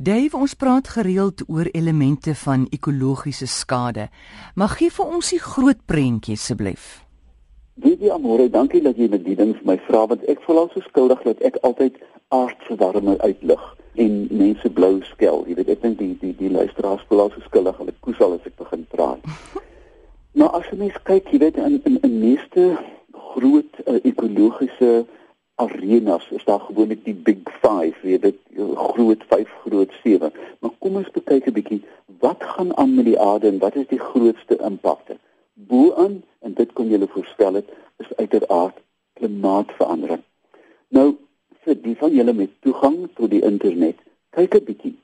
Dave, ons praat gereeld oor elemente van ekologiese skade. Mag gee vir ons die groot prentjie asseblief. Baie amore, dankie dat jy met die ding vir my vra want ek voel al so skuldig dat ek altyd aardse uitlig en mense blou skel. Jy weet ek dink die die die luisteraars voel al so skuldig hulle koes al as ek begin praat. maar as jy mens kyk, jy weet in in 'n meeste groot uh, ekologiese arenas is daar gewoonlik die big 5, weet dit groot 5, groot 7. Maar kom ons kyk 'n bietjie wat gaan aan met die aarde en wat is die grootste impakte? Boaan en dit kon julle voorspel het is uiteraard klimaatsverandering. Nou vir die van julle met toegang tot die internet, kyk 'n bietjie.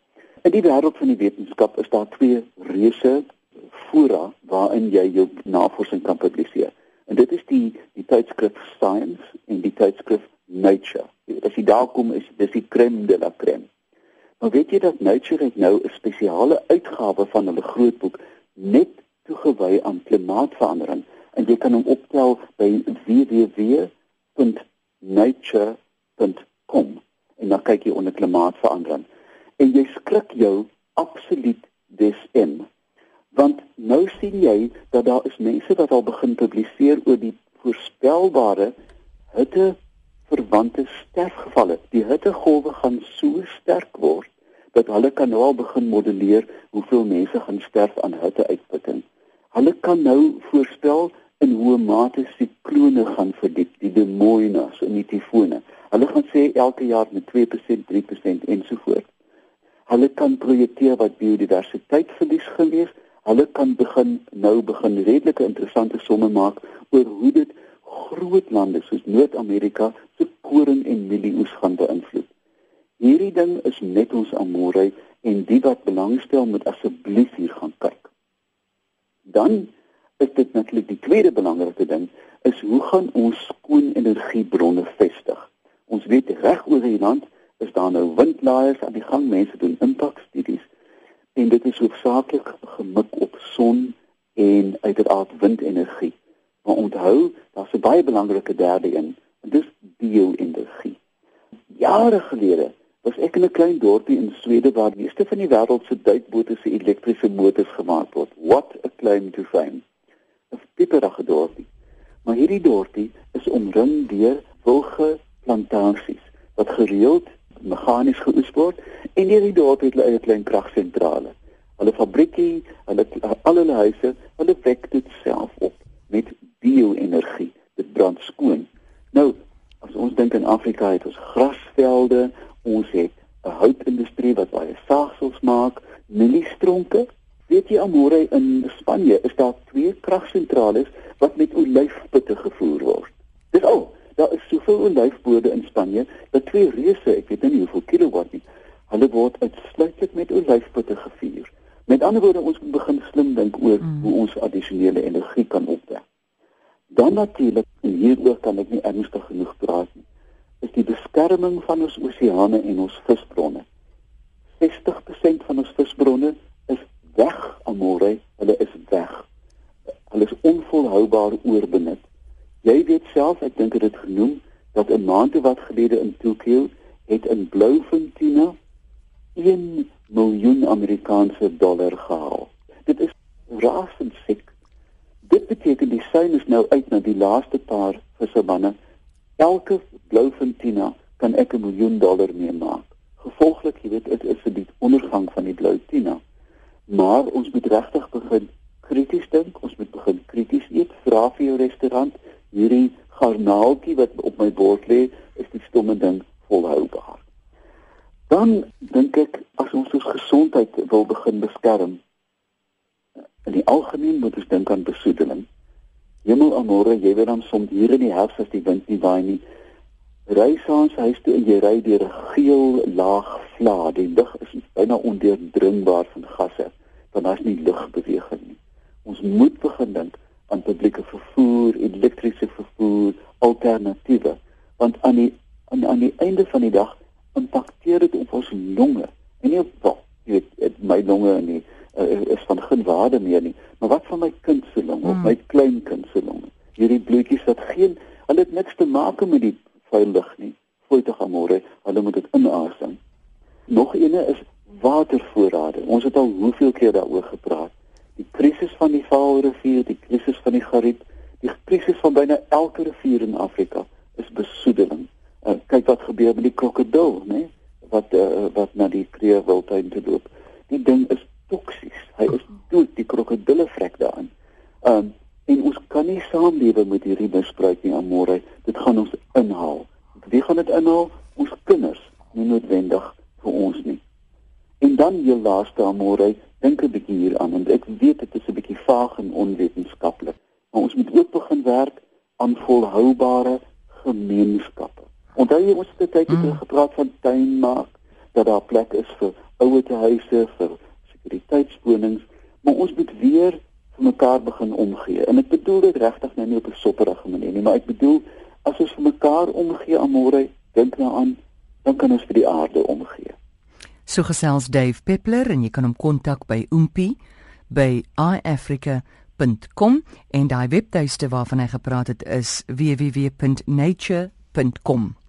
In die wêreld van die wetenskap is daar twee reuse fora waarin jy jou navorsing kan publiseer. En dit is die die tydskrif Science en die tydskrif Nature. As jy daar kom is dis die crème de la crème. Maar weet jy dat Nature het nou 'n spesiale uitgawe van hulle groot boek net toegewy aan klimaatsverandering en jy kan hom optel by www.nature.com en dan kyk jy onder klimaatsverandering en jy skrik jou absoluut dis in want nou sien jy dat daar is mense wat al begin publiseer oor die voorspelbare hitte verwante sterfgevalle die hittegolwe gaan so sterk word dat hulle kan nou al begin modelleer hoeveel mense gaan sterf aan hitteuitputting Hulle kan nou voorspel in hoe mate siklone gaan verdiep, die demoinas en die tifone. Hulle gaan sê elke jaar met 2%, 3% ensovoorts. Hulle kan projekteer wat biodiversiteit verlies gewees. Hulle kan begin nou begin redelike interessante somme maak oor hoe dit groot lande soos Noord-Amerika se koring en mielieoes gaan beïnvloed. Hierdie ding is net ons amore en die wat belangstel moet asseblief hier gaan kyk dan is dit natuurlik die tweede belangrike ding is hoe gaan ons skoon energiebronne vestig? Ons weet reg oor die land is daar nou windlaaiers aan die gang, mense doen impakstudies en dit is hoofsaaklik gemik op son en uiteraard windenergie. Maar onthou, daar's 'n baie belangrike derde een, en dis bio-energie. Jare gelede was ek in 'n klein dorpie in Swede waar die meeste van die wêreld se duikbote se elektriese motors gemaak word. What a claim to fame. 'n Pieperige dorpie. Maar hierdie dorpie is omring deur wilge plantasies wat gereeld meganies geoes word en hierdie dorpie het hulle eie klein kragsentrale. Hulle fabriekie, hulle al hulle huise, hulle wek dit self op met bio-energie. Dit brand skoon. Nou, as ons dink in Afrika het ons grasvelde, Ons het 'n houtindustrie wat baie saagsels maak, mieliestronke. Weet jy amore in Spanje is daar twee kragsentrale wat met olyfputte gevoer word. Dis al. Daar is soveel olyfboorde in Spanje dat twee reuse, ek weet nie hoeveel kilowatt nie, hulle word uitsluitlik met olyfputte gevuur. Met ander woorde, ons moet begin slim dink oor mm. hoe ons addisionele energie kan opwek. Dan natuurlik, hieroor kan ek nie ernstig genoeg praat nie is die beskerming van ons oseane en ons visbronne. 60% van ons visbronne is weg, amore, hulle is weg. Hulle is onvolhoubaar oorbenut. Jy weet self, ek dink dit genoem dat 'n maand wat gelede in Tokio het in Blouvintuna 1 miljoen Amerikaanse dollar gehaal. Dit is rasend siek. Dit beteken die sein is nou uit na die laaste paar visserbanne elke blou fintina kan ek 'n miljoen dollar mee maak. Gevolglik, jy weet, dit is vir die ondergang van die blou tina. Maar ons moet regtig begin krities dink, ons moet begin krities eet. Vra vir jou restaurant, hierdie garnaaltjie wat op my bord lê, is die stomme ding volhoubaar. Dan dink ek as ons ons gesondheid wil begin beskerm, in die algemeen moet ons dink aan besoedeling. Hemel amore, jy weet dan soms hier in die herfs as die wind nie waai nie. Ry saans huis toe en jy ry deur 'n geel laag vla. Die lug is byna ondeurdringbaar van gasse, want daar's nie lugbeweging nie. Ons moet begin dink aan publieke vervoer, elektriese vervoer, alternatiewe, want aan die aan, aan die einde van die dag impakteer dit op ons longe. En nie op jy weet my longe nie uh, is van geen waarde meer nie. Maar wat van my kind se longe, hmm. my kleinkind se longe? Hierdie bloetjies wat geen hulle het niks te maak met die vuil lug nie. Voete gaan môre, hulle moet dit inasem. Nog eene is watervoorrade. Ons het al hoeveel keer daaroor gepraat. Die krisis van die Vaalrivier, die krisis van die Gariep, die krisis van byna elke rivier in Afrika is besoedeling. Uh, kyk wat gebeur met die krokodil, né? Wat uh, wat na die kreewiltuin toe loop. Die ding is toksies. Hy is dood, die krokodille vrek daarin. Um en ons kan nie saamlewe met hierdie misbruik nie, Amore. Dit gaan ons inhaal. Wie gaan dit inhaal? Ons kinders, nie noodwendig vir ons nie. En dan jou laaste Amore, dink 'n bietjie hieraan en ek weet dit is 'n bietjie vaag en onwetenskaplik, maar ons moet ook begin werk aan volhoubare gemeenskappe. Onthou jy ons het tyd terug mm. gepraat van tuinmaak dat daar plek is vir ouete huise, vir sekuriteitswonings, maar ons moet weer vir mekaar begin omgee. En ek bedoel dit regtig nou nie op 'n sopperige manier nie, maar ek bedoel as ons vir mekaar omgee amore, dink daaraan, dan kan ons vir die aarde omgee. So gesels Dave Peppler en jy kan hom kontak by Oompie by iafrica.com en daai webtuiste waarvan hy gepraat het is www.nature.com